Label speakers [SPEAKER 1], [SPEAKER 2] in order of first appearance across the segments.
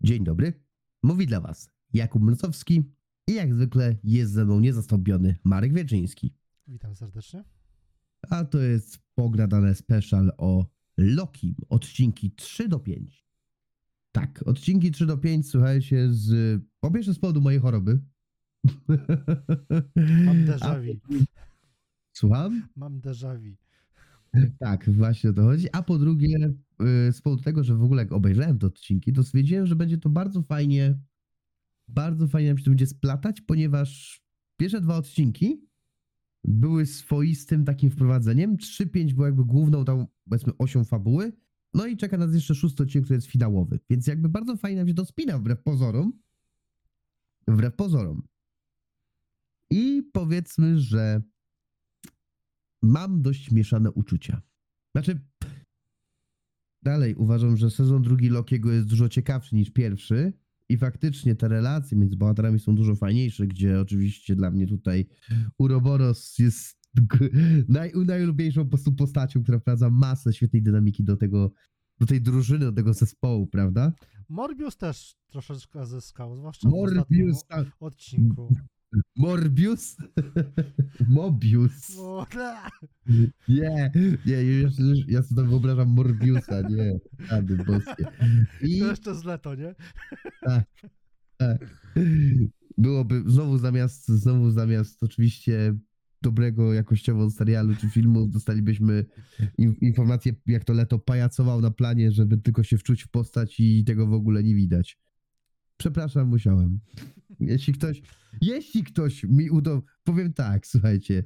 [SPEAKER 1] Dzień dobry. Mówi dla Was Jakub Mrocowski i jak zwykle jest ze mną niezastąpiony Marek Wieczyński.
[SPEAKER 2] Witam serdecznie.
[SPEAKER 1] A to jest pogradane special o Loki, odcinki 3 do 5. Tak, odcinki 3 do 5, słuchajcie, z po pierwsze z powodu mojej choroby.
[SPEAKER 2] Mam déjà vu.
[SPEAKER 1] Słucham?
[SPEAKER 2] Mam déjà vu.
[SPEAKER 1] Tak, właśnie o to chodzi. A po drugie, y, z powodu tego, że w ogóle jak obejrzałem te odcinki, to stwierdziłem, że będzie to bardzo fajnie, bardzo fajnie nam się to będzie splatać, ponieważ pierwsze dwa odcinki były swoistym takim wprowadzeniem. 3-5 było jakby główną tą, powiedzmy, osią fabuły. No i czeka nas jeszcze szósty odcinek, który jest finałowy. Więc jakby bardzo fajnie nam się to spina, wbrew pozorom. Wbrew pozorom. I powiedzmy, że mam dość mieszane uczucia. Znaczy, dalej uważam, że sezon drugi Lokiego jest dużo ciekawszy niż pierwszy. I faktycznie te relacje między bohaterami są dużo fajniejsze, gdzie oczywiście dla mnie tutaj Uroboros jest naj, po prostu postacią, która wprowadza masę świetnej dynamiki do tego, do tej drużyny, do tego zespołu, prawda?
[SPEAKER 2] Morbius też troszeczkę zyskał, zwłaszcza w ostatnim
[SPEAKER 1] Morbius, tak.
[SPEAKER 2] odcinku.
[SPEAKER 1] Morbius, Mobius. Nie, nie, już, już, ja sobie wyobrażam Morbiusa, nie, rady boskie. I
[SPEAKER 2] To jeszcze zle to, nie?
[SPEAKER 1] byłoby znowu zamiast, znowu zamiast oczywiście dobrego jakościowo serialu czy filmu dostalibyśmy in, informację, jak to Leto pajacował na planie, żeby tylko się wczuć w postać i tego w ogóle nie widać. Przepraszam, musiałem. Jeśli ktoś, jeśli ktoś mi uda, powiem tak, słuchajcie,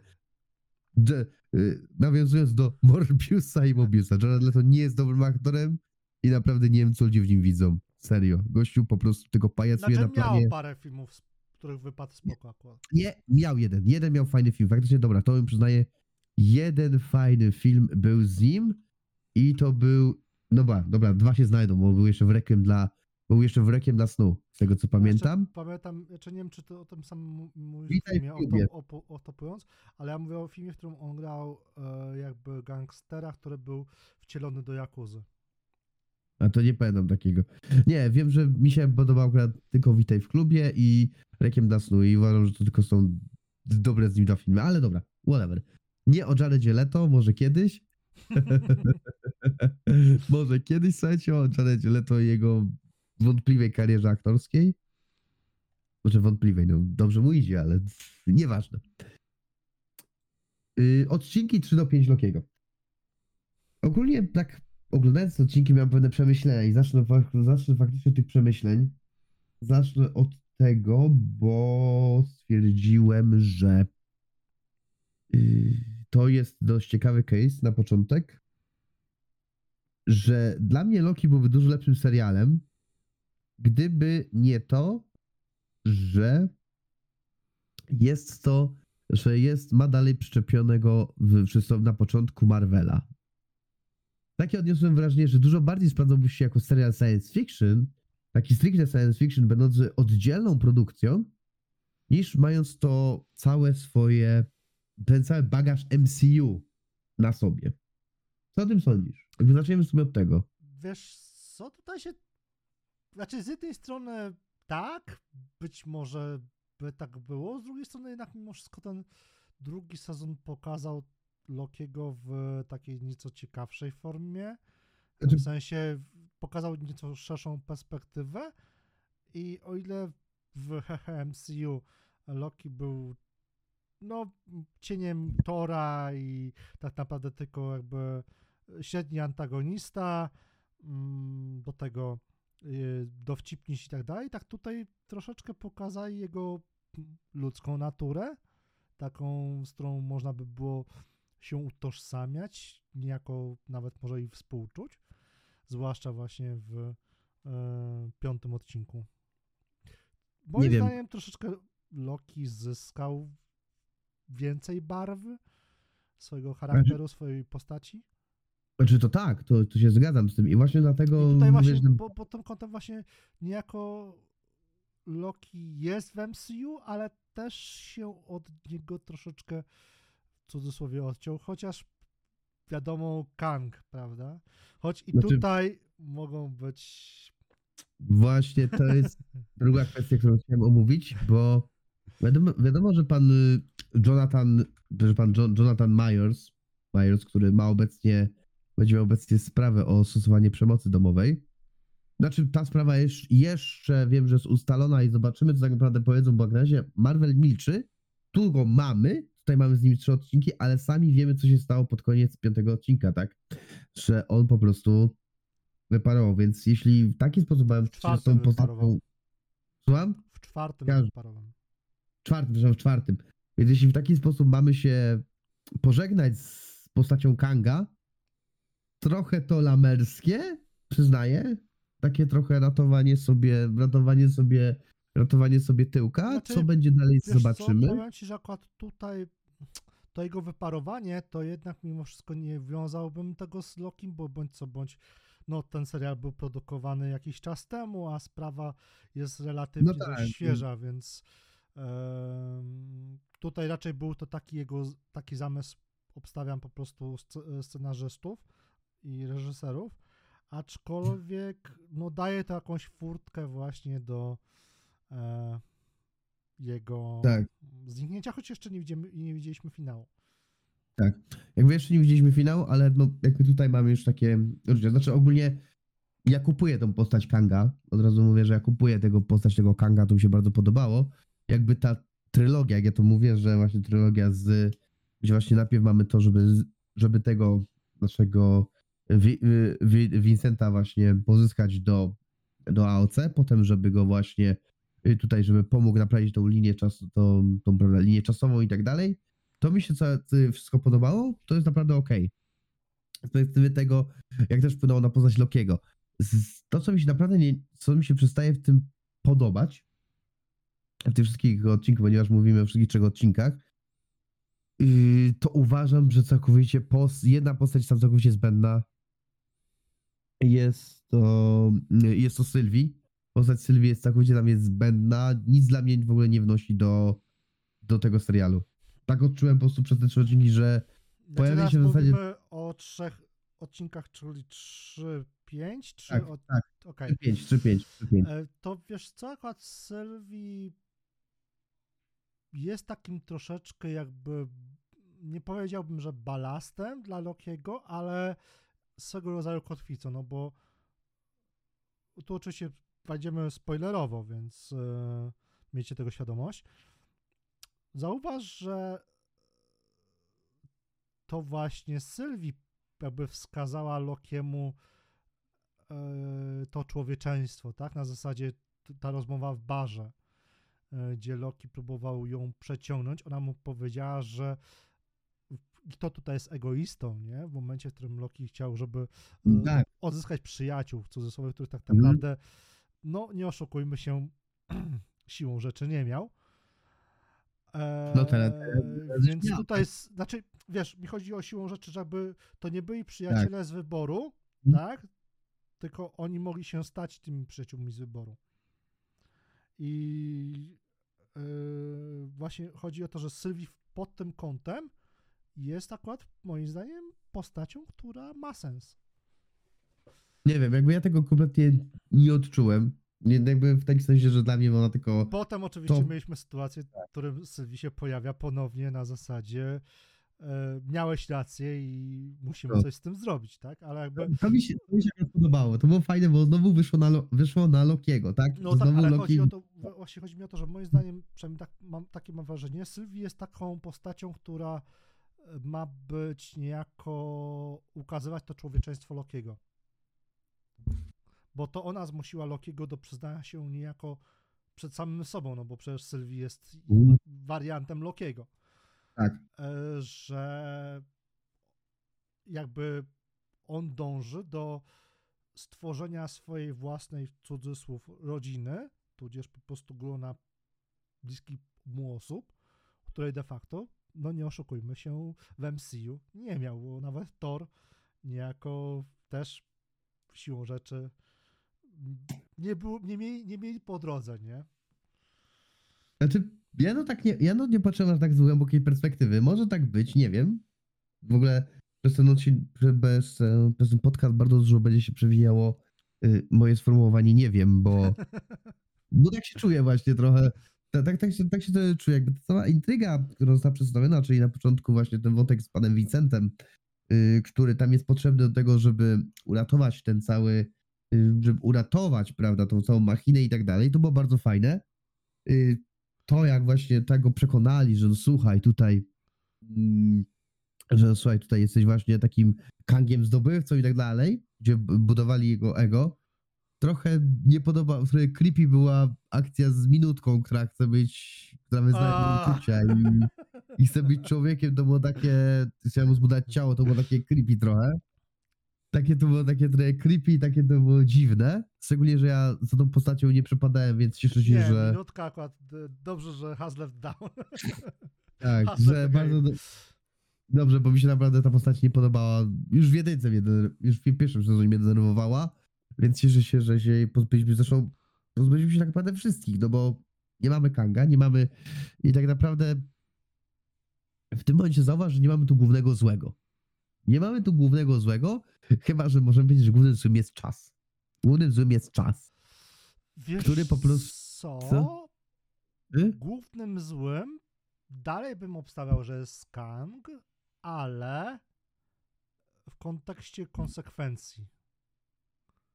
[SPEAKER 1] y, nawiązując do Morbiusa i Mobiusa, Jared Leto nie jest dobrym aktorem i naprawdę nie wiem, co ludzie w nim widzą. Serio. Gościu po prostu tylko pajacuje
[SPEAKER 2] Znaczy
[SPEAKER 1] na planie.
[SPEAKER 2] miał parę filmów, z których wypadł spoko akurat.
[SPEAKER 1] Nie, miał jeden. Jeden miał fajny film. Faktycznie, dobra, to bym przyznaję. Jeden fajny film był z nim i to był. No ba, dobra, dwa się znajdą, bo był jeszcze w rekiem dla. Był jeszcze w rekiem dla snu, z tego co pamiętam.
[SPEAKER 2] Jeszcze pamiętam, jeszcze nie wiem, czy to o tym samym mówisz filmie, otopując, ale ja mówię o filmie, w którym on grał e, jakby gangstera, który był wcielony do Jakuzy.
[SPEAKER 1] A to nie pamiętam takiego. Nie, wiem, że mi się podobał akurat tylko Witaj w klubie i Rekiem dla snu i uważam, że to tylko są dobre z nim filmy, ale dobra, whatever. Nie o Jaredzie Leto, może kiedyś. może kiedyś, słuchajcie, o Jaredzie Leto i jego wątpliwej karierze aktorskiej. Może wątpliwej, no dobrze mu idzie, ale nieważne. Yy, odcinki 3 do 5 Lokiego. Ogólnie tak oglądając odcinki miałem pewne przemyślenia i zacznę, zacznę faktycznie od tych przemyśleń. Zacznę od tego, bo stwierdziłem, że yy, to jest dość ciekawy case na początek, że dla mnie Loki byłby dużo lepszym serialem, gdyby nie to, że jest to, że jest, ma dalej przyczepionego w, na początku Marvela. Takie odniosłem wrażenie, że dużo bardziej sprawdzałby się jako serial science fiction, taki stricte science fiction, będący oddzielną produkcją, niż mając to całe swoje, ten cały bagaż MCU na sobie. Co o tym sądzisz? Jakby zaczniemy sobie od tego.
[SPEAKER 2] Wiesz co, tutaj się... Znaczy z jednej strony tak, być może by tak było, z drugiej strony jednak mimo wszystko ten drugi sezon pokazał Lokiego w takiej nieco ciekawszej formie.
[SPEAKER 1] Znaczy-
[SPEAKER 2] W sensie pokazał nieco szerszą perspektywę i o ile w MCU Loki był no cieniem Tora i tak naprawdę tylko jakby średni antagonista, mm, do tego dowcipniś i tak dalej, tak tutaj troszeczkę pokazali jego ludzką naturę, taką, z którą można by było się utożsamiać, niejako nawet może i współczuć, zwłaszcza właśnie w e, piątym odcinku. Moim
[SPEAKER 1] wiem.
[SPEAKER 2] zdaniem troszeczkę Loki zyskał więcej barwy swojego charakteru, swojej postaci.
[SPEAKER 1] Znaczy to tak, to, to się zgadzam z tym i właśnie dlatego
[SPEAKER 2] I tutaj właśnie
[SPEAKER 1] że...
[SPEAKER 2] po, pod tym kątem właśnie niejako Loki jest w MCU, ale też się od niego troszeczkę w cudzysłowie odciął, chociaż wiadomo Kang, prawda? Choć i
[SPEAKER 1] Znaczy-
[SPEAKER 2] tutaj mogą być
[SPEAKER 1] Właśnie to jest druga kwestia, którą chciałem omówić, bo wiadomo, wiadomo że pan y, Jonathan, że pan Jo- Jonathan Myers, Myers, który ma obecnie, będzie miał obecnie sprawę o stosowanie przemocy domowej. Znaczy, ta sprawa jest jeszcze, wiem, że jest ustalona i zobaczymy, co tak naprawdę powiedzą, bo jak na razie Marvel milczy, tu go mamy, tutaj mamy z nim trzy odcinki, ale sami wiemy, co się stało pod koniec piątego odcinka, tak? Że on po prostu wyparował, więc jeśli w taki sposób mają z
[SPEAKER 2] czwartym
[SPEAKER 1] tą
[SPEAKER 2] wyparował.
[SPEAKER 1] Słucham?
[SPEAKER 2] W czwartym
[SPEAKER 1] Każdy.
[SPEAKER 2] parowym.
[SPEAKER 1] W czwartym, że w czwartym. Więc jeśli w taki sposób mamy się pożegnać z postacią Kanga, trochę to lamerskie, przyznaję, takie trochę ratowanie sobie, ratowanie sobie, ratowanie sobie tyłka,
[SPEAKER 2] Znaczy,
[SPEAKER 1] co będzie dalej zobaczymy.
[SPEAKER 2] Co, powiem ci, że akurat tutaj to jego wyparowanie, to jednak mimo wszystko nie wiązałbym tego z Lokim, bo bądź co bądź, no ten serial był produkowany jakiś czas temu, a sprawa jest relatywnie
[SPEAKER 1] No tak,
[SPEAKER 2] dość świeża, więc em, tutaj raczej był to taki jego, taki zamysł, obstawiam po prostu sc- scenarzystów i reżyserów, aczkolwiek no daje to jakąś furtkę właśnie do e, jego
[SPEAKER 1] Tak.
[SPEAKER 2] zniknięcia, choć jeszcze nie, widzimy, nie widzieliśmy finału.
[SPEAKER 1] Jakby jeszcze nie widzieliśmy finału, ale no jakby tutaj mamy już takie. Znaczy ogólnie ja kupuję tą postać Kanga. Od razu mówię, że ja kupuję tego postać tego Kanga, to mi się bardzo podobało. Jakby ta trylogia, jak ja to mówię, że właśnie trylogia z gdzie właśnie najpierw mamy to, żeby, żeby tego naszego Wi, Vincenta właśnie pozyskać do, do AOC, potem żeby go właśnie y, tutaj, żeby pomógł naprawić tą linię czasu, tą, tą prawda, linię czasową i tak dalej. To mi się co, co wszystko podobało, to jest naprawdę okej. Z perspektywy tego, jak też wpłynęło na postać Lokiego. To, co mi się naprawdę nie, co mi się przestaje w tym podobać, w tych wszystkich odcinkach, ponieważ mówimy o wszystkich trzech odcinkach, to uważam, że całkowicie pos, jedna postać jest tam całkowicie zbędna. Jest to, jest to Sylwii. Postać Sylwii jest całkowicie dla mnie zbędna. Nic dla mnie w ogóle nie wnosi do, do tego serialu. Tak odczułem po prostu przez te trzy odcinki, że
[SPEAKER 2] Znaczy,
[SPEAKER 1] Pojawi
[SPEAKER 2] teraz
[SPEAKER 1] się w zasadzie-
[SPEAKER 2] o trzech odcinkach, czyli 3, 5, 3
[SPEAKER 1] tak,
[SPEAKER 2] od...
[SPEAKER 1] tak,
[SPEAKER 2] Okej.
[SPEAKER 1] 3-5, 3-5, 3-5.
[SPEAKER 2] E, To wiesz co, akurat Sylwii jest takim troszeczkę jakby, nie powiedziałbym, że balastem dla Lokiego, ale swego rodzaju kotwicą, no bo tu oczywiście wejdziemy spoilerowo, więc e, miejcie tego świadomość. Zauważ, że to właśnie Sylwii jakby wskazała Lokiemu e, to człowieczeństwo, tak? Na zasadzie ta rozmowa w barze, e, gdzie Loki próbował ją przeciągnąć, ona mu powiedziała, że kto tutaj jest egoistą, nie? W momencie, w którym Loki chciał, żeby e,
[SPEAKER 1] Tak.
[SPEAKER 2] odzyskać przyjaciół, w cudzysłowie, których tak
[SPEAKER 1] Mhm.
[SPEAKER 2] naprawdę, no nie oszukujmy się, siłą rzeczy nie miał. Eee,
[SPEAKER 1] No teraz- teraz
[SPEAKER 2] więc
[SPEAKER 1] miał,
[SPEAKER 2] tutaj
[SPEAKER 1] tak?
[SPEAKER 2] jest, znaczy, wiesz, mi chodzi o siłą rzeczy, żeby to nie byli przyjaciele z wyboru,
[SPEAKER 1] Mhm.
[SPEAKER 2] tak? Tylko oni mogli się stać tymi przyjaciółmi z wyboru. I yy, właśnie chodzi o to, że Sylwii pod tym kątem jest akurat moim zdaniem postacią, która ma sens.
[SPEAKER 1] Nie wiem, jakby ja tego kompletnie nie odczułem. Nie, jakby w takim sensie, że dla mnie ona tylko.
[SPEAKER 2] Potem oczywiście
[SPEAKER 1] To-
[SPEAKER 2] mieliśmy sytuację, w którym Sylwii się pojawia ponownie na zasadzie e, miałeś rację i musimy
[SPEAKER 1] No.
[SPEAKER 2] coś z tym zrobić, tak? Ale jakby
[SPEAKER 1] To mi się, to mi się podobało. To było fajne, bo znowu wyszło na, wyszło na Lokiego, tak?
[SPEAKER 2] No tak,
[SPEAKER 1] znowu
[SPEAKER 2] ale
[SPEAKER 1] Loki.
[SPEAKER 2] chodzi o to, właśnie chodzi mi o to, że moim zdaniem, przynajmniej tak, mam, takie mam wrażenie, Sylwii jest taką postacią, która ma być niejako ukazywać to człowieczeństwo Lokiego. Bo to ona zmusiła Lokiego do przyznania się niejako przed samym sobą, no bo przecież Sylwii jest
[SPEAKER 1] Mhm.
[SPEAKER 2] wariantem Lokiego.
[SPEAKER 1] Tak.
[SPEAKER 2] E, Że jakby on dąży do stworzenia swojej własnej, w cudzysłów, rodziny, tudzież po prostu grona bliskich mu osób, której de facto, no nie oszukujmy się, w MCU nie miał, bo nawet Thor niejako też siłą rzeczy nie, było, nie, mieli, nie mieli po drodze, nie?
[SPEAKER 1] Znaczy, ja no tak nie, ja no nie patrzyłem aż tak z głębokiej perspektywy. Może tak być, nie wiem. W ogóle przez ten odcinek, przez, e, przez ten podcast bardzo dużo będzie się przewijało y, moje sformułowanie nie wiem, bo, bo tak się czuję właśnie trochę. Tak, tak, tak, się, tak się to czuję, jakby ta cała intryga, która została przedstawiona, czyli na początku właśnie ten wątek z panem Vincentem, y, który tam jest potrzebny do tego, żeby uratować ten cały, y, żeby uratować, prawda, tą całą machinę i tak dalej, to było bardzo fajne. Y, To, jak właśnie tego przekonali, że no słuchaj, tutaj, mm, że no słuchaj, tutaj jesteś właśnie takim kangiem zdobywcą i tak dalej, gdzie budowali jego ego. Trochę nie podoba, trochę creepy była akcja z minutką, która chce być, która wyznaje uczucia i, i chce być człowiekiem, to było takie, chciałem mu zbudować ciało, to było takie creepy trochę. Takie to było takie trochę creepy, takie to było dziwne. Szczególnie, że ja za tą postacią nie przepadałem, więc cieszę się,
[SPEAKER 2] Nie,
[SPEAKER 1] że
[SPEAKER 2] minutka akurat. Dobrze, że has left down.
[SPEAKER 1] tak,
[SPEAKER 2] has
[SPEAKER 1] że bardzo do, dobrze, bo mi się naprawdę ta postać nie podobała. Już w jedynce mnie, już w pierwszym sezonie mnie denerwowała, więc cieszę się, że się pozbyliśmy. Zresztą pozbyliśmy się tak naprawdę wszystkich, no bo nie mamy Kanga, nie mamy i tak naprawdę w tym momencie zauważ, że nie mamy tu głównego złego. Nie mamy tu głównego złego, chyba że możemy powiedzieć, że głównym złym jest czas. Głównym złym jest czas.
[SPEAKER 2] Wiesz
[SPEAKER 1] Który po prostu-
[SPEAKER 2] Co?
[SPEAKER 1] co? Y?
[SPEAKER 2] Głównym złym dalej bym obstawiał, że jest Skang, ale w kontekście konsekwencji.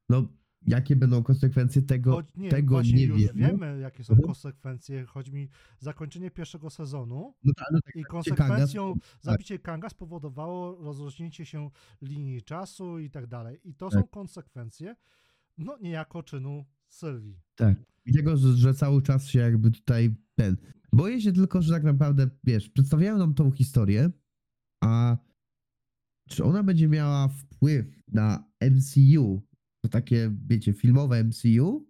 [SPEAKER 1] No, jakie będą konsekwencje tego,
[SPEAKER 2] Choć, nie,
[SPEAKER 1] tego nie
[SPEAKER 2] już
[SPEAKER 1] wiemy.
[SPEAKER 2] wiemy, jakie są
[SPEAKER 1] Mhm.
[SPEAKER 2] konsekwencje. Chodzi mi zakończenie pierwszego sezonu
[SPEAKER 1] No tak, no tak,
[SPEAKER 2] i
[SPEAKER 1] Kanga
[SPEAKER 2] konsekwencją zabicie Kanga spowodowało rozrośnięcie się linii czasu i tak dalej. I to są
[SPEAKER 1] Tak.
[SPEAKER 2] konsekwencje, no niejako czynu Sylwii.
[SPEAKER 1] Tak. I tego, że, że cały czas się jakby tutaj ten. Boję się tylko, że tak naprawdę, wiesz, przedstawiają nam tą historię, a czy ona będzie miała wpływ na MCU, to takie, wiecie, filmowe MCU?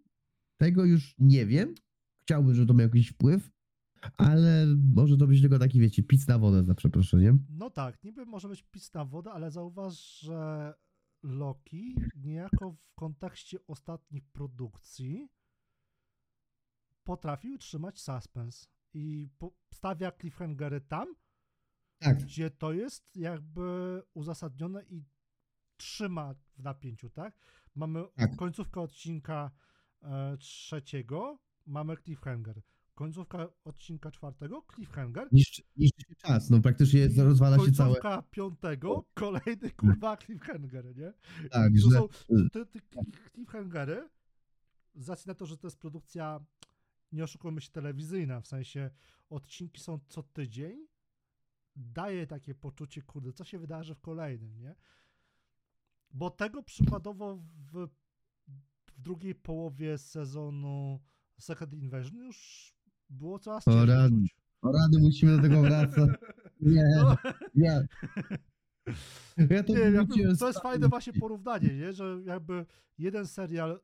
[SPEAKER 1] Tego już nie wiem. Chciałbym, żeby to miał jakiś wpływ, ale może to być tylko taki, wiecie, pic na wodę, za przeproszeniem.
[SPEAKER 2] No tak, niby może być pisna woda, ale zauważ, że Loki niejako w kontekście ostatnich produkcji potrafił trzymać suspens i stawia cliffhangery tam,
[SPEAKER 1] Tak.
[SPEAKER 2] gdzie to jest jakby uzasadnione i trzyma w napięciu, tak? Mamy
[SPEAKER 1] Tak.
[SPEAKER 2] końcówkę odcinka e, trzeciego, mamy cliffhanger. Końcówka odcinka czwartego, cliffhanger.
[SPEAKER 1] Niszczy, niszczy się czas, no praktycznie
[SPEAKER 2] I
[SPEAKER 1] rozwala się całe.
[SPEAKER 2] końcówka piątego, kolejny kurwa cliffhanger, nie?
[SPEAKER 1] Tak,
[SPEAKER 2] to
[SPEAKER 1] że.
[SPEAKER 2] są te, te cliffhangery, z racji na to, że to jest produkcja, nie oszukujmy się, telewizyjna, w sensie odcinki są co tydzień, daje takie poczucie, kurde, co się wydarzy w kolejnym, nie? Bo tego przykładowo w, w drugiej połowie sezonu Second Invasion już było coraz ciężej.
[SPEAKER 1] O rady musimy do tego wracać. Nie,
[SPEAKER 2] No,
[SPEAKER 1] nie. Ja to
[SPEAKER 2] nie, jakby, to jest fajne właśnie porównanie, nie? że jakby jeden serial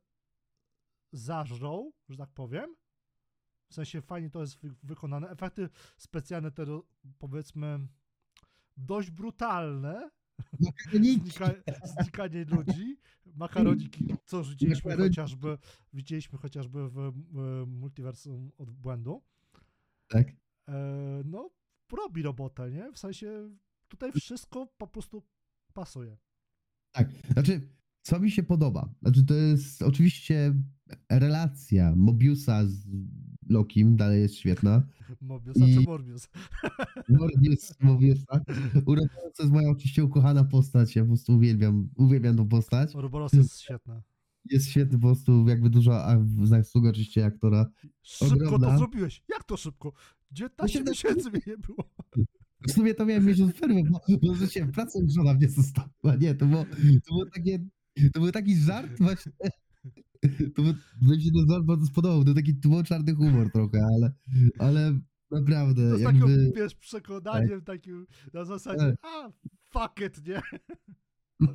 [SPEAKER 2] zażrą, że tak powiem, w sensie fajnie to jest wy- wykonane, efekty specjalne te powiedzmy dość brutalne, Znika, znikanie ludzi, makaroniki, co widzieliśmy chociażby, widzieliśmy chociażby w, w multiversum od błędu,
[SPEAKER 1] Tak.
[SPEAKER 2] e, no robi robotę, nie? W sensie tutaj wszystko po prostu pasuje.
[SPEAKER 1] Tak. Znaczy, co mi się podoba? Znaczy, to jest oczywiście relacja Mobiusa z Lokim, dalej jest świetna.
[SPEAKER 2] Mobius, a
[SPEAKER 1] I-
[SPEAKER 2] czy Morbius?
[SPEAKER 1] Morbius, Mobiusa. Uroboros to jest moja oczywiście ukochana postać. Ja po prostu uwielbiam, uwielbiam tą postać.
[SPEAKER 2] Ouroboros jest świetna.
[SPEAKER 1] Jest świetny po prostu, jakby dużo, a w zasługę oczywiście aktora.
[SPEAKER 2] Szybko
[SPEAKER 1] Ogromna.
[SPEAKER 2] to zrobiłeś. Jak to szybko? 19
[SPEAKER 1] To się
[SPEAKER 2] miesięcy mnie nie było.
[SPEAKER 1] W sumie to miałem miesiąc przerwy, bo, bo się pracą żona mnie zostawiła. Nie, to było, to było takie, to był taki żart właśnie. To mi się ten żart bardzo spodobał. To taki to był czarny humor trochę, ale, ale naprawdę
[SPEAKER 2] To z
[SPEAKER 1] jakby...
[SPEAKER 2] takim, wiesz, przekonaniem takim na zasadzie,
[SPEAKER 1] Tak.
[SPEAKER 2] a fuck it, nie?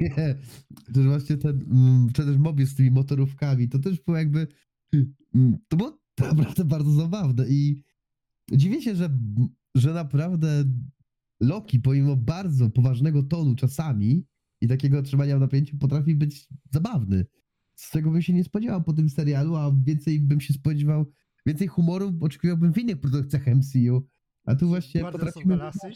[SPEAKER 1] Nie, to jest właśnie ten, mm, czy też Mobius z tymi motorówkami, to też było jakby, mm, to było naprawdę bardzo zabawne i dziwię się, że, że naprawdę Loki, pomimo bardzo poważnego tonu czasami i takiego trzymania w napięciu, potrafi być zabawny. Z tego bym się nie spodziewał po tym serialu, a więcej bym się spodziewał, więcej humoru oczekiwałbym w innych produkcjach MCU. A tu właśnie
[SPEAKER 2] Guardians
[SPEAKER 1] potrafimy...
[SPEAKER 2] Galaxy.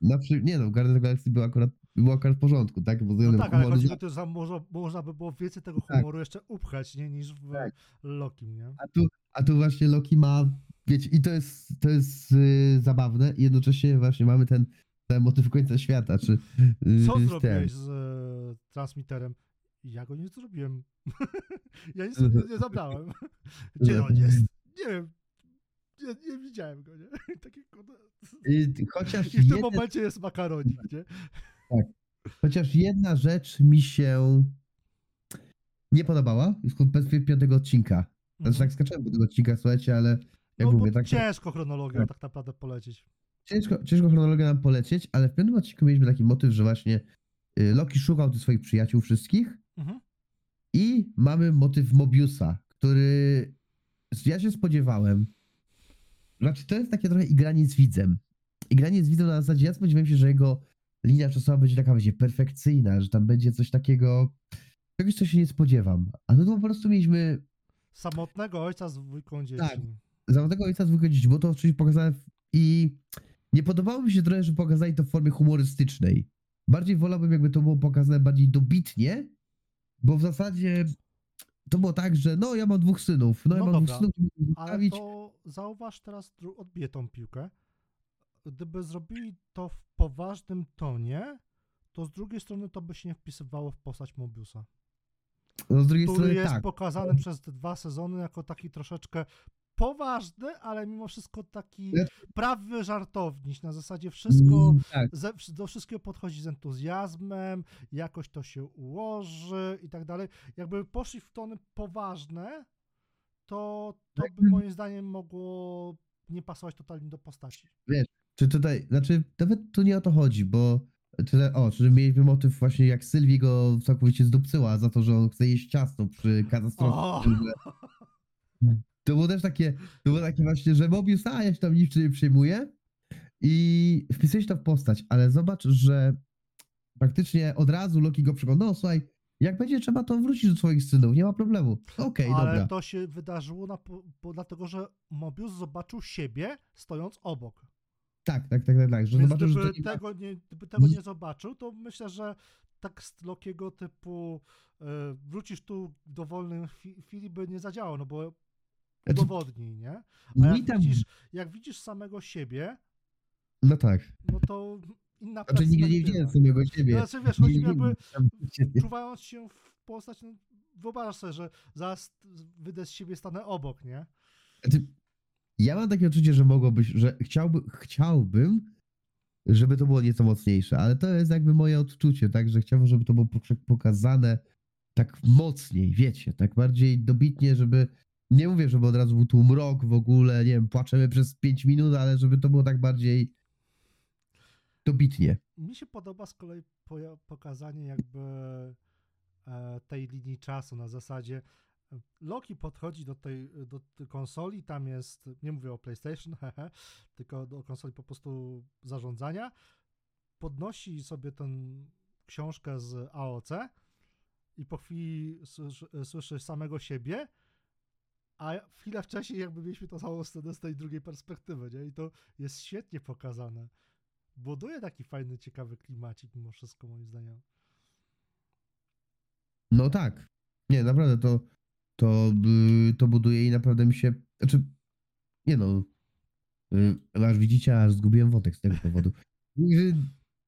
[SPEAKER 1] Na przy... Nie no, Guardians of Galaxy był akurat było akurat w porządku, tak? Bo
[SPEAKER 2] No tak, ale
[SPEAKER 1] humoru
[SPEAKER 2] chodzi
[SPEAKER 1] za-
[SPEAKER 2] o to, że można, można by było więcej tego
[SPEAKER 1] Tak.
[SPEAKER 2] humoru jeszcze upchać, nie? Niż w
[SPEAKER 1] Tak.
[SPEAKER 2] Lokim, nie?
[SPEAKER 1] A tu, a tu właśnie Loki ma, wiecie, i to jest, to jest yy, zabawne i jednocześnie właśnie mamy ten, ten motyw końca świata, czy... Yy,
[SPEAKER 2] Co
[SPEAKER 1] z
[SPEAKER 2] zrobiłeś z e, transmiterem? Ja go nie zrobiłem. ja nic
[SPEAKER 1] Mhm.
[SPEAKER 2] nie, zabrałem. Gdzie on jest? Nie wiem. Nie, nie widziałem go, nie? Takie, kurde.
[SPEAKER 1] Chociaż,
[SPEAKER 2] I w tym
[SPEAKER 1] jeden,
[SPEAKER 2] momencie jest makaronik, nie?
[SPEAKER 1] chociaż jedna rzecz mi się nie podobała z perspektywy piątego odcinka. Znaczy tak skaczałem po tego odcinka, słuchajcie, ale jak
[SPEAKER 2] no
[SPEAKER 1] mówię, tak...
[SPEAKER 2] ciężko chronologią
[SPEAKER 1] tak.
[SPEAKER 2] tak naprawdę polecieć.
[SPEAKER 1] Ciężko, ciężko chronologię nam polecieć, ale w piątym odcinku mieliśmy taki motyw, że właśnie y, Loki szukał tych swoich przyjaciół wszystkich
[SPEAKER 2] Mhm.
[SPEAKER 1] i mamy motyw Mobiusa, który ja się spodziewałem. Znaczy, to jest takie trochę igranie z widzem. Igranie z widzem na zasadzie, ja spodziewałem się, że jego linia czasowa będzie taka, będzie perfekcyjna, że tam będzie coś takiego, czegoś, co się nie spodziewam. A no to po prostu mieliśmy
[SPEAKER 2] Samotnego ojca z dwójką dzieci.
[SPEAKER 1] Tak. zawodowego ojca zwykłe dzieci, bo to oczywiście pokazane i nie podobało mi się trochę, że pokazali to w formie humorystycznej. Bardziej wolałbym, jakby to było pokazane bardziej dobitnie, bo w zasadzie to było tak, że no ja mam dwóch synów, no, ja
[SPEAKER 2] No
[SPEAKER 1] mam
[SPEAKER 2] dobra,
[SPEAKER 1] dwóch synów,
[SPEAKER 2] Ale to zauważ teraz, odbiję tą piłkę. Gdyby zrobili to w poważnym tonie, to z drugiej strony to by się nie wpisywało w postać Mobiusa.
[SPEAKER 1] No z drugiej
[SPEAKER 2] który
[SPEAKER 1] strony
[SPEAKER 2] jest
[SPEAKER 1] tak,
[SPEAKER 2] pokazany przez dwa sezony jako taki troszeczkę poważny, ale mimo wszystko taki prawy żartowniś. Na zasadzie wszystko,
[SPEAKER 1] Mm, tak,
[SPEAKER 2] ze, do wszystkiego podchodzi z entuzjazmem, jakoś to się ułoży i tak dalej. Jakby poszli w tony poważne, to, to by
[SPEAKER 1] Jakby-
[SPEAKER 2] moim zdaniem mogło nie pasować totalnie do postaci.
[SPEAKER 1] czy tutaj, znaczy nawet tu nie o to chodzi, bo tyle, o, czy mieliśmy motyw właśnie jak Sylwii go całkowicie zdupcyła za to, że on chce jeść ciasto przy katastrofie. To było też takie, to było takie właśnie, że Mobius, a ja się tam niczym nie przejmuję i wpisujesz to w postać, ale zobacz, że praktycznie od razu Loki go przekonał, no słuchaj, jak będzie trzeba, to wrócić do swoich synów, nie ma problemu. Okej,
[SPEAKER 2] Ale
[SPEAKER 1] dobra.
[SPEAKER 2] to się wydarzyło na, bo, dlatego, że Mobius zobaczył siebie stojąc obok.
[SPEAKER 1] Tak, tak, tak, tak, tak, że
[SPEAKER 2] Więc
[SPEAKER 1] zobaczył, że
[SPEAKER 2] gdyby,
[SPEAKER 1] to nie ma...
[SPEAKER 2] tego nie, gdyby tego nie zobaczył, to myślę, że tak z Lokiego typu e, wrócisz tu w dowolnej chwi- chwili by nie zadziałał, no bo udowodnij, nie? A jak
[SPEAKER 1] tam...
[SPEAKER 2] widzisz, jak widzisz samego siebie,
[SPEAKER 1] No tak.
[SPEAKER 2] no to inna
[SPEAKER 1] Znaczy nigdy nie widziałem samego siebie.
[SPEAKER 2] Znaczy wiesz, chodzi mi jakby czuwając się w postać, no, wyobraź sobie, że zaraz wyjdę z siebie stanę obok, nie?
[SPEAKER 1] Znaczy, ja mam takie odczucie, że mogłoby, że chciałby, chciałbym, żeby to było nieco mocniejsze, ale to jest jakby moje odczucie, tak, że chciałbym, żeby to było pok- pokazane tak mocniej, wiecie, tak bardziej dobitnie, żeby, nie mówię, żeby od razu był tu mrok w ogóle, nie wiem, płaczemy przez 5 minut, ale żeby to było tak bardziej dobitnie.
[SPEAKER 2] Mi się podoba z kolei pokazanie jakby e, tej linii czasu na zasadzie e, Loki podchodzi do tej, do tej konsoli, tam jest, nie mówię o PlayStation, hehe, tylko do konsoli po prostu zarządzania, podnosi sobie tę książkę z AOC i po chwili słyszy, słyszy samego siebie, a chwilę wcześniej jakby mieliśmy tą samą scenę z tej drugiej perspektywy, nie? I to jest świetnie pokazane buduje taki fajny, ciekawy klimacik mimo wszystko, moim zdaniem.
[SPEAKER 1] No tak. Nie, naprawdę to, to, y, to buduje i naprawdę mi się. Znaczy, nie no. y, Aż widzicie, aż zgubiłem wątek z tego powodu.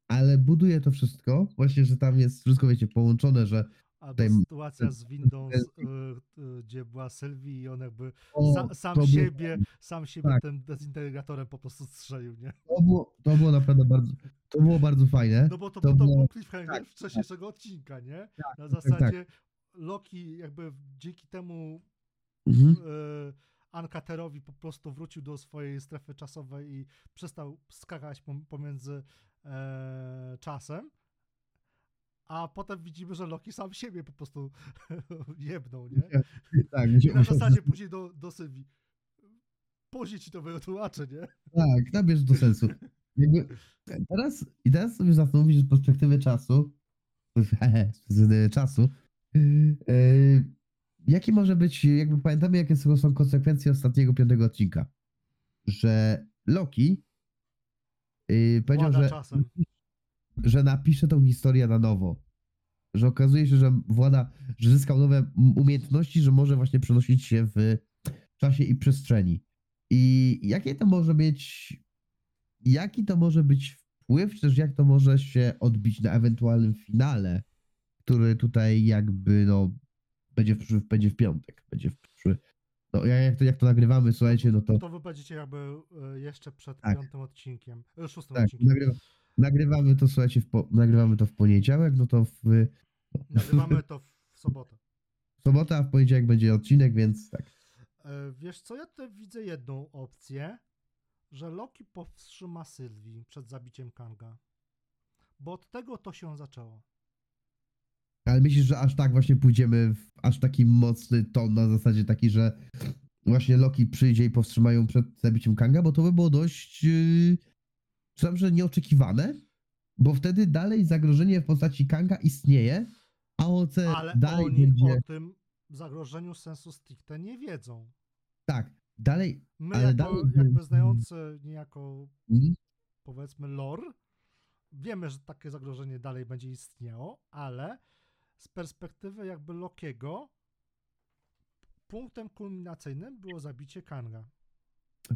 [SPEAKER 1] Ale buduje to wszystko. Właśnie, że tam jest wszystko, wiecie, połączone, że.
[SPEAKER 2] Albo sytuacja z windą, y, y, gdzie była Sylwii i on jakby sam
[SPEAKER 1] było-
[SPEAKER 2] siebie, sam siebie
[SPEAKER 1] tak.
[SPEAKER 2] tym dezintegratorem po prostu strzelił, nie?
[SPEAKER 1] To było, to było naprawdę bardzo. To było bardzo fajne.
[SPEAKER 2] No bo to,
[SPEAKER 1] To
[SPEAKER 2] to,
[SPEAKER 1] było-
[SPEAKER 2] był cliffhanger
[SPEAKER 1] tak,
[SPEAKER 2] wcześniejszego odcinka, nie?
[SPEAKER 1] Tak,
[SPEAKER 2] Na
[SPEAKER 1] tak, tak.
[SPEAKER 2] zasadzie Loki jakby dzięki temu
[SPEAKER 1] Mhm.
[SPEAKER 2] y, Ankaterowi po prostu wrócił do swojej strefy czasowej i przestał skakać pom- pomiędzy e, czasem. A potem widzimy, że Loki sam siebie po prostu jebnął, nie?
[SPEAKER 1] Tak,
[SPEAKER 2] I na zasadzie później do, do Sylwii. Później ci to wytłumaczę, nie?
[SPEAKER 1] tak, nabierz do sensu. Jakby teraz, I teraz sobie zastanowić z perspektywy czasu, z perspektywy czasu, yy, jakie może być, jakby pamiętamy, jakie są, konsekwencje ostatniego piątego odcinka, że Loki yy, powiedział, że
[SPEAKER 2] czasem.
[SPEAKER 1] Że napisze tą historię na nowo. Że okazuje się, że włada, że zyskał nowe umiejętności, że może właśnie przenosić się w czasie i przestrzeni. I jakie to może mieć, jaki to może być wpływ, czy też jak to może się odbić na ewentualnym finale, który tutaj jakby, no, będzie w, przyszły- będzie w piątek, będzie w przyszły, no jak to, jak to nagrywamy, słuchajcie, no to
[SPEAKER 2] To wy będziecie jakby e, jeszcze przed
[SPEAKER 1] Tak.
[SPEAKER 2] piątym odcinkiem, e, szóstym
[SPEAKER 1] tak,
[SPEAKER 2] odcinkiem.
[SPEAKER 1] nagrywa, nagrywamy to, słuchajcie, w po, nagrywamy to w poniedziałek, no to w,
[SPEAKER 2] Nagrywamy to w sobotę.
[SPEAKER 1] w sobotę, a w poniedziałek będzie odcinek, więc tak.
[SPEAKER 2] E, Wiesz co, ja tutaj widzę jedną opcję, że Loki powstrzyma Sylwii przed zabiciem Kanga. Bo od tego to się zaczęło.
[SPEAKER 1] Ale myślisz, że aż tak właśnie pójdziemy w aż taki mocny ton na zasadzie taki, że właśnie Loki przyjdzie i powstrzymają przed zabiciem Kanga, bo to by było dość yy, przyznam, że nieoczekiwane, bo wtedy dalej zagrożenie w postaci Kanga istnieje, a OC
[SPEAKER 2] Ale
[SPEAKER 1] dalej
[SPEAKER 2] oni
[SPEAKER 1] będzie...
[SPEAKER 2] o tym zagrożeniu sensu stricte nie wiedzą.
[SPEAKER 1] Tak, dalej...
[SPEAKER 2] My
[SPEAKER 1] Ale
[SPEAKER 2] jako,
[SPEAKER 1] dalej-
[SPEAKER 2] jakby znający niejako
[SPEAKER 1] Mm,
[SPEAKER 2] powiedzmy lore, wiemy, że takie zagrożenie dalej będzie istniało, ale z perspektywy jakby Lokiego punktem kulminacyjnym było zabicie Kanga.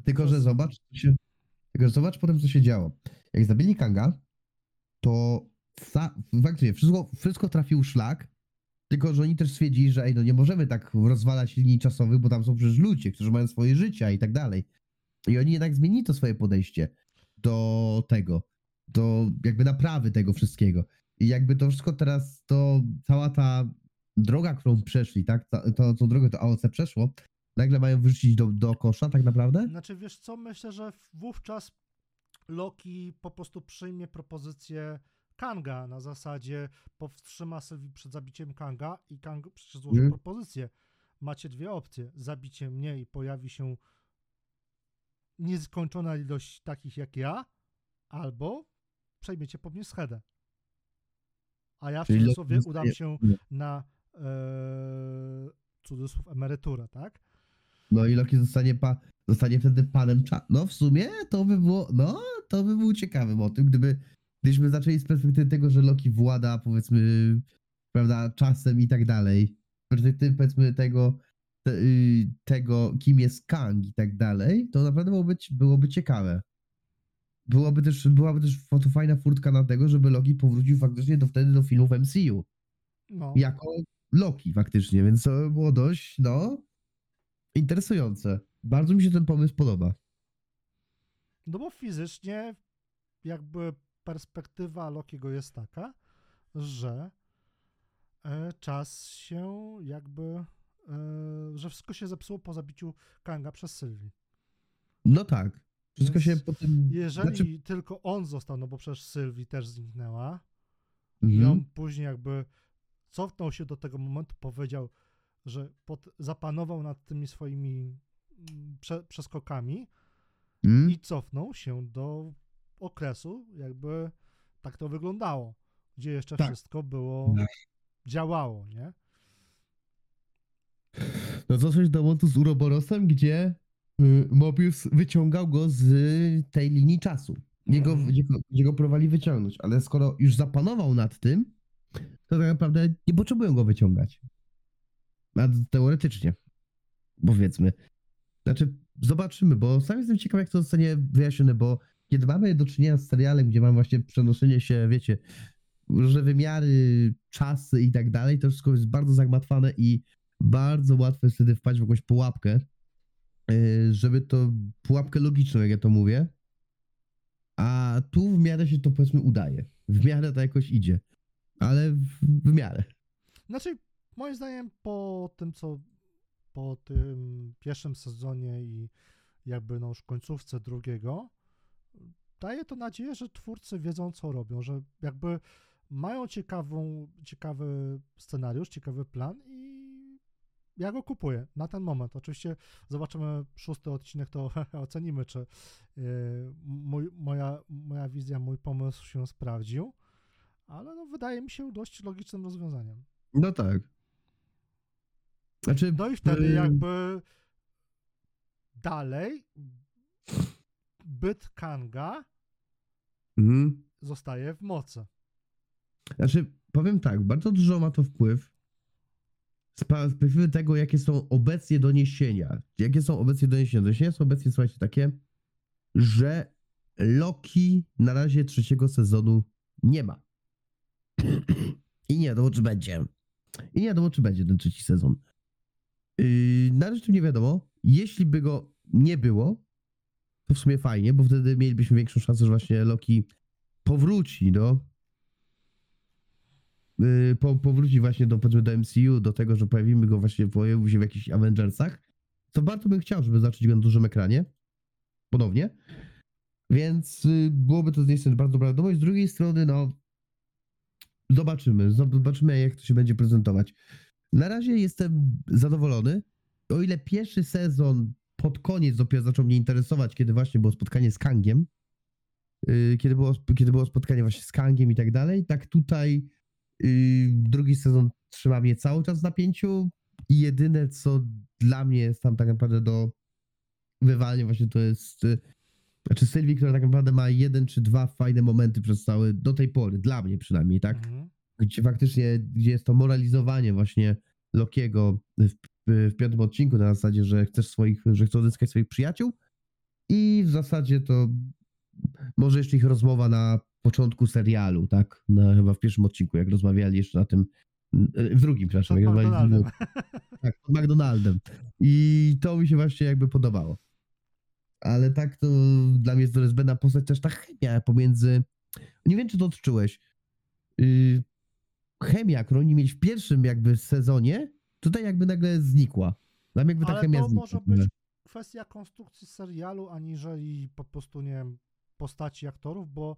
[SPEAKER 1] Tylko, że zobacz, co się, tylko, zobacz potem, co się działo. Jak zabili Kanga, to sa, faktycznie wszystko, wszystko trafił szlak, tylko, że oni też stwierdzili, że ej, no nie możemy tak rozwalać linii czasowych, bo tam są przecież ludzie, którzy mają swoje życia i tak dalej. I oni jednak zmienili to swoje podejście do tego, do jakby naprawy tego wszystkiego. I jakby to wszystko teraz, to cała ta droga, którą przeszli, tak, ta, to, tą drogę to AOC przeszło, nagle mają wyrzucić do, do kosza tak naprawdę?
[SPEAKER 2] Znaczy, wiesz co, myślę, że wówczas Loki po prostu przyjmie propozycję Kanga na zasadzie powstrzyma Sylwii przed zabiciem Kanga i Kang złożył
[SPEAKER 1] Mhm.
[SPEAKER 2] propozycję. Macie dwie opcje. Zabicie mnie i pojawi się nieskończona ilość takich jak ja, albo przejmiecie po mnie schedę. A ja w cudzysłowie udam się na e, cudzysłów emeryturę, tak?
[SPEAKER 1] No i Loki zostanie, pa, zostanie wtedy panem cza... No w sumie to by było, no to by był ciekawy motyw, gdyby, gdybyśmy zaczęli z perspektywy tego, że Loki włada powiedzmy, prawda, czasem i tak dalej. Z perspektywy powiedzmy tego, te, y, tego kim jest Kang i tak dalej, to naprawdę byłoby, byłoby ciekawe. Byłoby też, byłaby też to fajna furtka na tego, żeby Loki powrócił faktycznie do wtedy do filmów MCU.
[SPEAKER 2] No.
[SPEAKER 1] Jako Loki faktycznie, więc to by było dość, no, interesujące. Bardzo mi się ten pomysł podoba.
[SPEAKER 2] No bo fizycznie jakby perspektywa Lokiego jest taka, że e, czas się jakby, e, że wszystko się zepsuło po zabiciu Kanga przez Sylwii.
[SPEAKER 1] No tak. Wszystko
[SPEAKER 2] Więc
[SPEAKER 1] się po tym...
[SPEAKER 2] Jeżeli
[SPEAKER 1] znaczy-
[SPEAKER 2] tylko on został, no bo przecież Sylwii też zniknęła
[SPEAKER 1] Mhm.
[SPEAKER 2] i on później jakby cofnął się do tego momentu, powiedział, że pod, zapanował nad tymi swoimi mm, prze, przeskokami,
[SPEAKER 1] Mhm.
[SPEAKER 2] i cofnął się do okresu, jakby tak to wyglądało, gdzie jeszcze
[SPEAKER 1] Tak.
[SPEAKER 2] wszystko było,
[SPEAKER 1] Tak.
[SPEAKER 2] działało, nie?
[SPEAKER 1] No coś do momentu z Uroborosem, gdzie y, Mobius wyciągał go z tej linii czasu. Gdzie go,
[SPEAKER 2] Mhm.
[SPEAKER 1] gdzie, go, gdzie go próbowali wyciągnąć. Ale skoro już zapanował nad tym, to tak naprawdę nie potrzebują go wyciągać. A teoretycznie. Powiedzmy. Znaczy, zobaczymy, bo sam jestem ciekaw, jak to zostanie wyjaśnione, bo kiedy mamy do czynienia z serialem, gdzie mamy właśnie przenoszenie się, wiecie, różne wymiary, czasy i tak dalej, to wszystko jest bardzo zagmatwane i bardzo łatwo jest wtedy wpaść w jakąś pułapkę, yy, żeby to, pułapkę logiczną, jak ja to mówię, a tu w miarę się to powiedzmy udaje. W miarę to jakoś idzie, ale w, w miarę.
[SPEAKER 2] Znaczy, moim zdaniem po tym, co po tym pierwszym sezonie i jakby no już końcówce drugiego, daje to nadzieję, że twórcy wiedzą, co robią, że jakby mają ciekawą, ciekawy scenariusz, ciekawy plan i ja go kupuję na ten moment. Oczywiście zobaczymy szósty odcinek, to ocenimy, czy yy, mój, moja, moja wizja, mój pomysł się sprawdził, ale no, wydaje mi się dość logicznym rozwiązaniem.
[SPEAKER 1] No tak. Znaczy,
[SPEAKER 2] No i wtedy jakby dalej byt Kanga
[SPEAKER 1] mhm.
[SPEAKER 2] zostaje w mocy.
[SPEAKER 1] Znaczy, powiem tak, bardzo dużo ma to wpływ z perspektywy tego, jakie są obecnie doniesienia. Jakie są obecnie doniesienia? Doniesienia są obecnie, słuchajcie, takie, że Loki na razie trzeciego sezonu nie ma. I nie wiadomo, czy będzie. I nie wiadomo, czy będzie ten trzeci sezon. Yy, na razie tu nie wiadomo. Jeśli by go nie było, to w sumie fajnie, bo wtedy mielibyśmy większą szansę, że właśnie Loki powróci do yy, po, powróci właśnie do, powiedzmy, do MCU, do tego, że pojawimy go właśnie, pojawił się w jakichś Avengersach, to bardzo bym chciał, żeby zacząć go na dużym ekranie, ponownie, więc yy, byłoby to z jednej strony bardzo dobra wiadomość, z drugiej strony, no, zobaczymy, zobaczymy jak to się będzie prezentować. Na razie jestem zadowolony, o ile pierwszy sezon pod koniec dopiero zaczął mnie interesować, kiedy właśnie było spotkanie z Kangiem, yy, kiedy było, kiedy było spotkanie właśnie z Kangiem i tak dalej, tak tutaj Yy, drugi sezon trzyma mnie cały czas w napięciu i jedyne, co dla mnie jest tam tak naprawdę do wywalenia właśnie to jest yy, znaczy Sylwii, która tak naprawdę ma jeden czy dwa fajne momenty przez cały, do tej pory, dla mnie przynajmniej, tak?
[SPEAKER 2] Mhm.
[SPEAKER 1] Gdzie faktycznie, gdzie jest to moralizowanie właśnie Lokiego w, w, piątym odcinku na zasadzie, że chcesz swoich, że chce odzyskać swoich przyjaciół i w zasadzie to może jeszcze ich rozmowa na początku serialu, tak? Na, chyba w pierwszym odcinku, jak rozmawiali jeszcze na tym, w drugim, przepraszam, z
[SPEAKER 2] McDonaldem.
[SPEAKER 1] tak, z McDonaldem. I to mi się właśnie jakby podobało. Ale tak to dla mnie jest to zbędna postać też ta chemia pomiędzy. Nie wiem, czy to odczułeś. Yy, chemia, którą oni mieli w pierwszym jakby sezonie, tutaj jakby nagle znikła. Tam jakby ta
[SPEAKER 2] Ale
[SPEAKER 1] chemia
[SPEAKER 2] to
[SPEAKER 1] znikła.
[SPEAKER 2] może być kwestia konstrukcji serialu, aniżeli po prostu, nie wiem, postaci aktorów, bo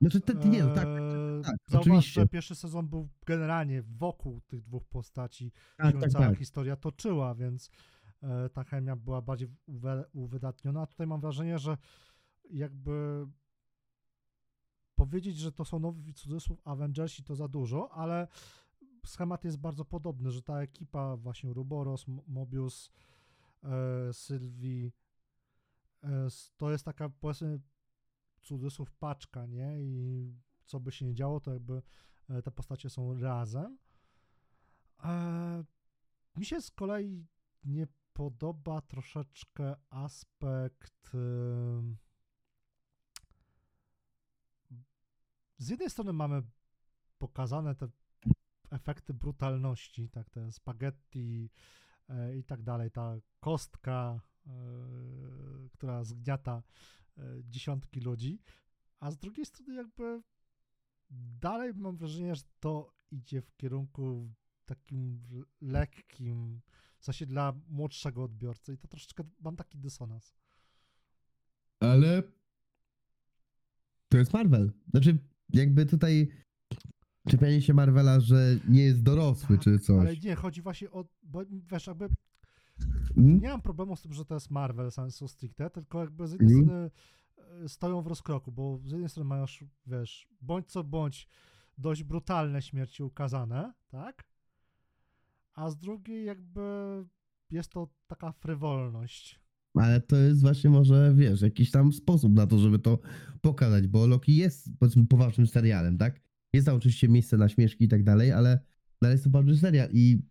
[SPEAKER 1] Znaczy, ten, nie, no tak,
[SPEAKER 2] Eee,
[SPEAKER 1] tak,
[SPEAKER 2] Zauważ,
[SPEAKER 1] oczywiście.
[SPEAKER 2] że pierwszy sezon był generalnie wokół tych dwóch postaci
[SPEAKER 1] tak,
[SPEAKER 2] się
[SPEAKER 1] tak,
[SPEAKER 2] cała
[SPEAKER 1] tak.
[SPEAKER 2] historia toczyła, więc e, ta chemia była bardziej uwydatniona. A tutaj mam wrażenie, że jakby powiedzieć, że to są nowi cudzysłów Avengersi to za dużo, ale schemat jest bardzo podobny, że ta ekipa właśnie Ruboros, Mobius, e, Sylwii, e, to jest taka powiedzmy cudzysłów paczka, nie? I co by się nie działo, to jakby e, te postacie są razem. E, mi się z kolei nie podoba troszeczkę aspekt. em, Z jednej strony mamy pokazane te efekty brutalności, tak, te spaghetti e, i tak dalej, ta kostka, e, która zgniata e, dziesiątki ludzi, a z drugiej strony jakby dalej mam wrażenie, że to idzie w kierunku takim lekkim, w sensie dla młodszego odbiorcy i to troszeczkę mam taki dysonans.
[SPEAKER 1] Ale to jest Marvel. Znaczy, jakby tutaj czepianie się Marvela, że nie jest dorosły, czy coś.
[SPEAKER 2] Ale nie, chodzi właśnie o, bo wiesz, jakby
[SPEAKER 1] Mm?
[SPEAKER 2] nie mam problemu z tym, że to jest Marvel sensu stricte, tylko jakby z jednej
[SPEAKER 1] Mhm.
[SPEAKER 2] strony e, stoją w rozkroku, bo z jednej strony mają, wiesz, bądź co bądź dość brutalne śmierci ukazane, tak? A z drugiej jakby jest to taka frywolność.
[SPEAKER 1] Ale to jest właśnie może, wiesz, jakiś tam sposób na to, żeby to pokazać, bo Loki jest, powiedzmy, poważnym serialem, tak? Jest tam oczywiście miejsce na śmieszki i tak dalej, ale dalej jest to poważny serial i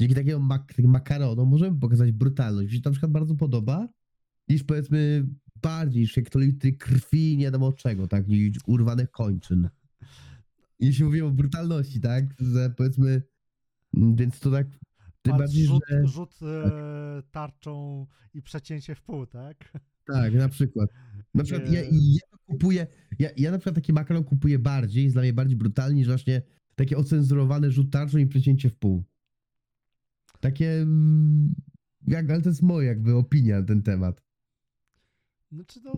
[SPEAKER 1] dzięki takiemu mak takim makaronom możemy pokazać brutalność. Mi się to na przykład bardzo podoba, niż powiedzmy bardziej, niż hektolitry krwi, nie wiadomo czego, tak? Niż urwanych kończyn. Jeśli mówimy o brutalności, tak? Że powiedzmy, mm, więc to tak tym bardziej,
[SPEAKER 2] rzut,
[SPEAKER 1] że...
[SPEAKER 2] rzut e, tarczą i przecięcie w pół, tak?
[SPEAKER 1] Tak, na przykład. Na przykład ja, ja kupuję, ja, ja na przykład taki makaron kupuję bardziej, jest dla mnie bardziej brutalny niż właśnie takie ocenzurowany rzut tarczą i przecięcie w pół. Takie, mm, jak, ale to jest moja jakby opinia na ten temat.
[SPEAKER 2] Znaczy no,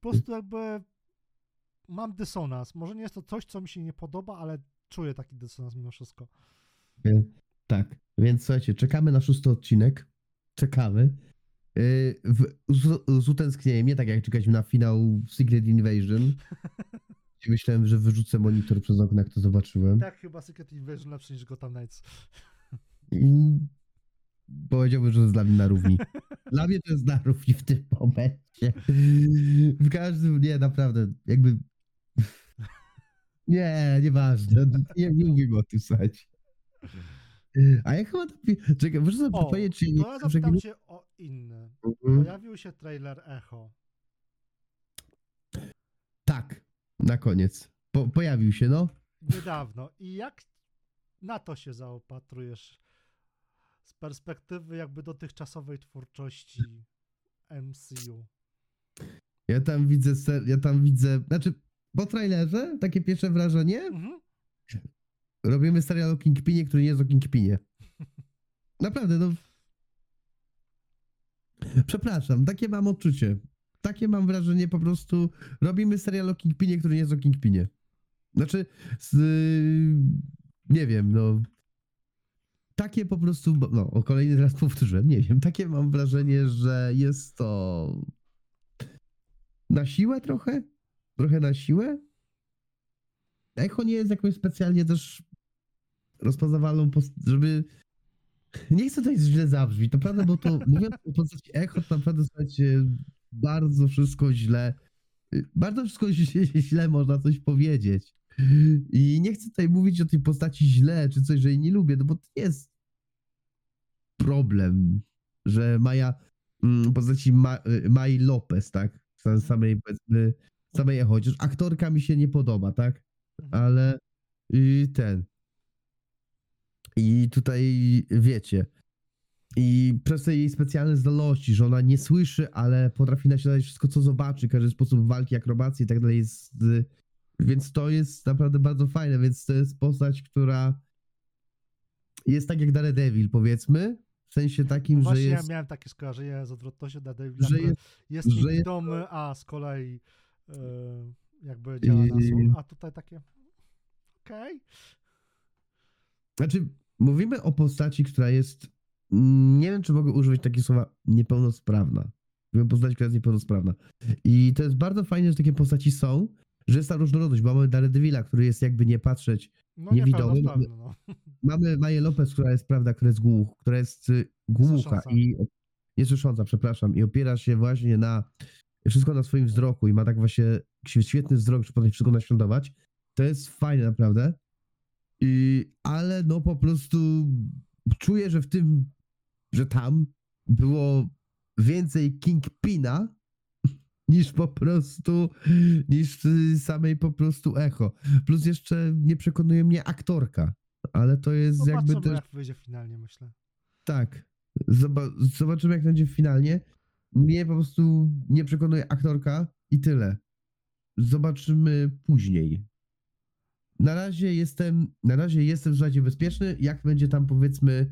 [SPEAKER 2] po prostu jakby mam dysonans. Może nie jest to coś, co mi się nie podoba, ale czuję taki dysonans mimo wszystko.
[SPEAKER 1] Tak, więc słuchajcie, czekamy na szósty odcinek. Czekamy. Yy, w, z, z utęsknieniem, nie tak jak czekaliśmy na finał Secret Invasion. Myślałem, że wyrzucę monitor przez okno, jak to zobaczyłem.
[SPEAKER 2] Tak, chyba Secret Invasion lepszy niż Gotham Knights.
[SPEAKER 1] I powiedziałbym, że to jest dla mnie na równi. Dla mnie to jest na równi w tym momencie. W każdym, nie, naprawdę, jakby Nie, nieważne. Nie, nie mówimy o tym, słuchajcie. A ja chyba... napi- Czekaj, muszę sobie
[SPEAKER 2] O,
[SPEAKER 1] powiedzieć, czy nie...
[SPEAKER 2] to ja zapytam cię o inne.
[SPEAKER 1] Mhm.
[SPEAKER 2] Pojawił się trailer Echo.
[SPEAKER 1] Tak, na koniec. Po, pojawił się, no.
[SPEAKER 2] Niedawno. I jak na to się zaopatrujesz z perspektywy jakby dotychczasowej twórczości MCU?
[SPEAKER 1] Ja tam widzę, ser, ja tam widzę, znaczy po trailerze, takie pierwsze wrażenie,
[SPEAKER 2] Mhm.
[SPEAKER 1] Robimy serial o Kingpinie, który nie jest o Kingpinie. Naprawdę, no. Przepraszam, takie mam odczucie. Takie mam wrażenie, po prostu robimy serial o Kingpinie, który nie jest o Kingpinie. Znaczy, z, nie wiem, no. Takie po prostu, no, o kolejny raz powtórzyłem, nie wiem, takie mam wrażenie, że jest to na siłę trochę, trochę na siłę. Echo nie jest jakąś specjalnie też rozpoznawalną, żeby... Nie chcę tutaj źle zabrzmieć, naprawdę, bo to mówiąc o postaci Echo, to naprawdę słuchajcie, bardzo wszystko źle, bardzo wszystko źle, można coś powiedzieć. I nie chcę tutaj mówić o tej postaci źle, czy coś, że jej nie lubię, no bo to jest problem, że Maja, mm, postaci Ma, y, Mai Lopez, tak, Sa- samej, samej Echo, chociaż aktorka mi się nie podoba, tak,
[SPEAKER 2] Mhm.
[SPEAKER 1] ale y, ten. I tutaj wiecie. I przez te jej specjalne zdolności, że ona nie słyszy, ale potrafi naśladować wszystko, co zobaczy, każdy sposób walki, akrobacji i tak dalej jest. Więc to jest naprawdę bardzo fajne. Więc to jest postać, która jest tak jak Daredevil, powiedzmy. W sensie takim, że
[SPEAKER 2] No Właśnie
[SPEAKER 1] jest.
[SPEAKER 2] ja miałem takie skojarzenie z odwrotnością Daredevila,
[SPEAKER 1] Że
[SPEAKER 2] który
[SPEAKER 1] jest,
[SPEAKER 2] jest
[SPEAKER 1] że jest-
[SPEAKER 2] niewidomy, a z kolei e, jakby działa na słuch, a tutaj takie okej.
[SPEAKER 1] Znaczy, mówimy o postaci, która jest. mm, Nie wiem, czy mogę używać takiego słowa niepełnosprawna. Mówimy o postaci, która jest niepełnosprawna. I to jest bardzo fajne, że takie postaci są, że jest ta różnorodność, bo mamy Daredevila, który jest jakby nie patrzeć.
[SPEAKER 2] No
[SPEAKER 1] Niewidomy,
[SPEAKER 2] niepełnosprawny, no.
[SPEAKER 1] Mamy Maję Lopez, która jest, prawda, która jest głuch, która jest y, głucha
[SPEAKER 2] Niesłysząca.
[SPEAKER 1] i niesłysząca, przepraszam, i opiera się właśnie na wszystko na swoim wzroku i ma tak właśnie świetny wzrok, że potrafi wszystko naśladować. To jest fajne naprawdę. I, ale no po prostu czuję, że w tym, że tam było więcej Kingpina niż po prostu, niż samej po prostu echo. Plus jeszcze nie przekonuje mnie aktorka, ale to jest
[SPEAKER 2] Zobaczymy,
[SPEAKER 1] jakby też,
[SPEAKER 2] jak wyjdzie finalnie, myślę.
[SPEAKER 1] tak, Zoba- zobaczymy jak będzie finalnie. Mnie po prostu nie przekonuje aktorka i tyle. Zobaczymy później. Na razie jestem, na razie jestem słuchajcie bezpieczny. Jak będzie tam powiedzmy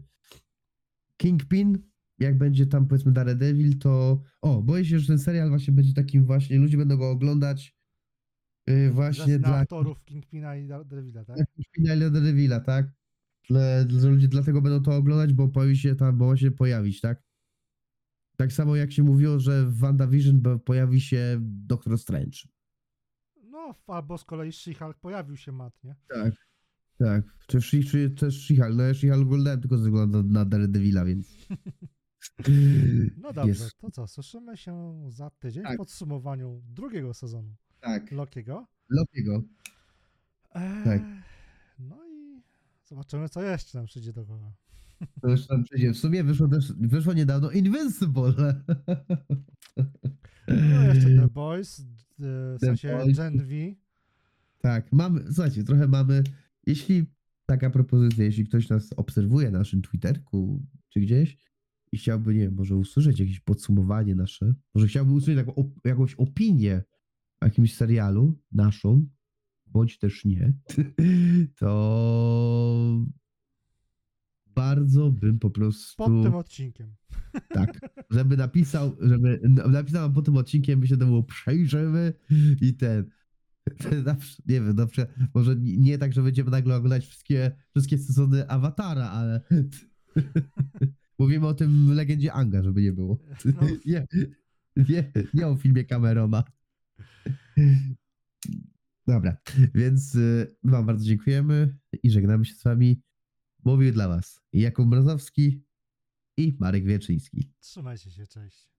[SPEAKER 1] Kingpin, jak będzie tam powiedzmy Daredevil, to o, boję się, że ten serial właśnie będzie takim właśnie, ludzie będą go oglądać yy, właśnie
[SPEAKER 2] Dla, aktorów Kingpina i Daredevila, tak?
[SPEAKER 1] Kingpina i Daredevila, tak? Dla, dla, ludzie dlatego będą to oglądać, bo pojawi się tam, bo ma się pojawić, tak? Tak samo jak się mówiło, że w WandaVision pojawi się Doctor Strange.
[SPEAKER 2] Albo z kolei She-Hulk pojawił się Matt, nie?
[SPEAKER 1] Tak. Tak. Czy, też She-Hulk? No ja She-Hulk oglądałem tylko ze względu na, Daredevila, więc...
[SPEAKER 2] No dobrze,
[SPEAKER 1] Jest.
[SPEAKER 2] to co, słyszymy się za tydzień
[SPEAKER 1] Tak.
[SPEAKER 2] w podsumowaniu drugiego sezonu
[SPEAKER 1] Tak.
[SPEAKER 2] Lokiego.
[SPEAKER 1] Lokiego.
[SPEAKER 2] Eee,
[SPEAKER 1] Tak.
[SPEAKER 2] No i zobaczymy, co jeszcze nam przyjdzie do głowy.
[SPEAKER 1] To już tam przyjdzie. W sumie wyszło też, wyszło niedawno Invincible.
[SPEAKER 2] No jeszcze The Boys, w sensie. Gen V.
[SPEAKER 1] Tak, mamy, słuchajcie, trochę mamy, jeśli taka propozycja, jeśli ktoś nas obserwuje na naszym Twitterku czy gdzieś i chciałby, nie wiem, może usłyszeć jakieś podsumowanie nasze, może chciałby usłyszeć taką, op- jakąś opinię o jakimś serialu naszą, bądź też nie, to bardzo bym po prostu...
[SPEAKER 2] Pod tym odcinkiem.
[SPEAKER 1] Tak, żeby napisał, żeby napisał nam po tym odcinkiem, my się temu przejrzymy i ten, ten nie wiem, na przykład, może nie, nie tak, że będziemy nagle oglądać wszystkie, wszystkie sezony Awatara, ale mówimy o tym w legendzie Anga, żeby nie było.
[SPEAKER 2] No.
[SPEAKER 1] Nie, nie, nie o filmie Camerona. Dobra, więc y, wam bardzo dziękujemy i żegnamy się z wami. Mówił dla was Jakub Mrozowski i Marek Wieczyński.
[SPEAKER 2] Trzymajcie się, cześć.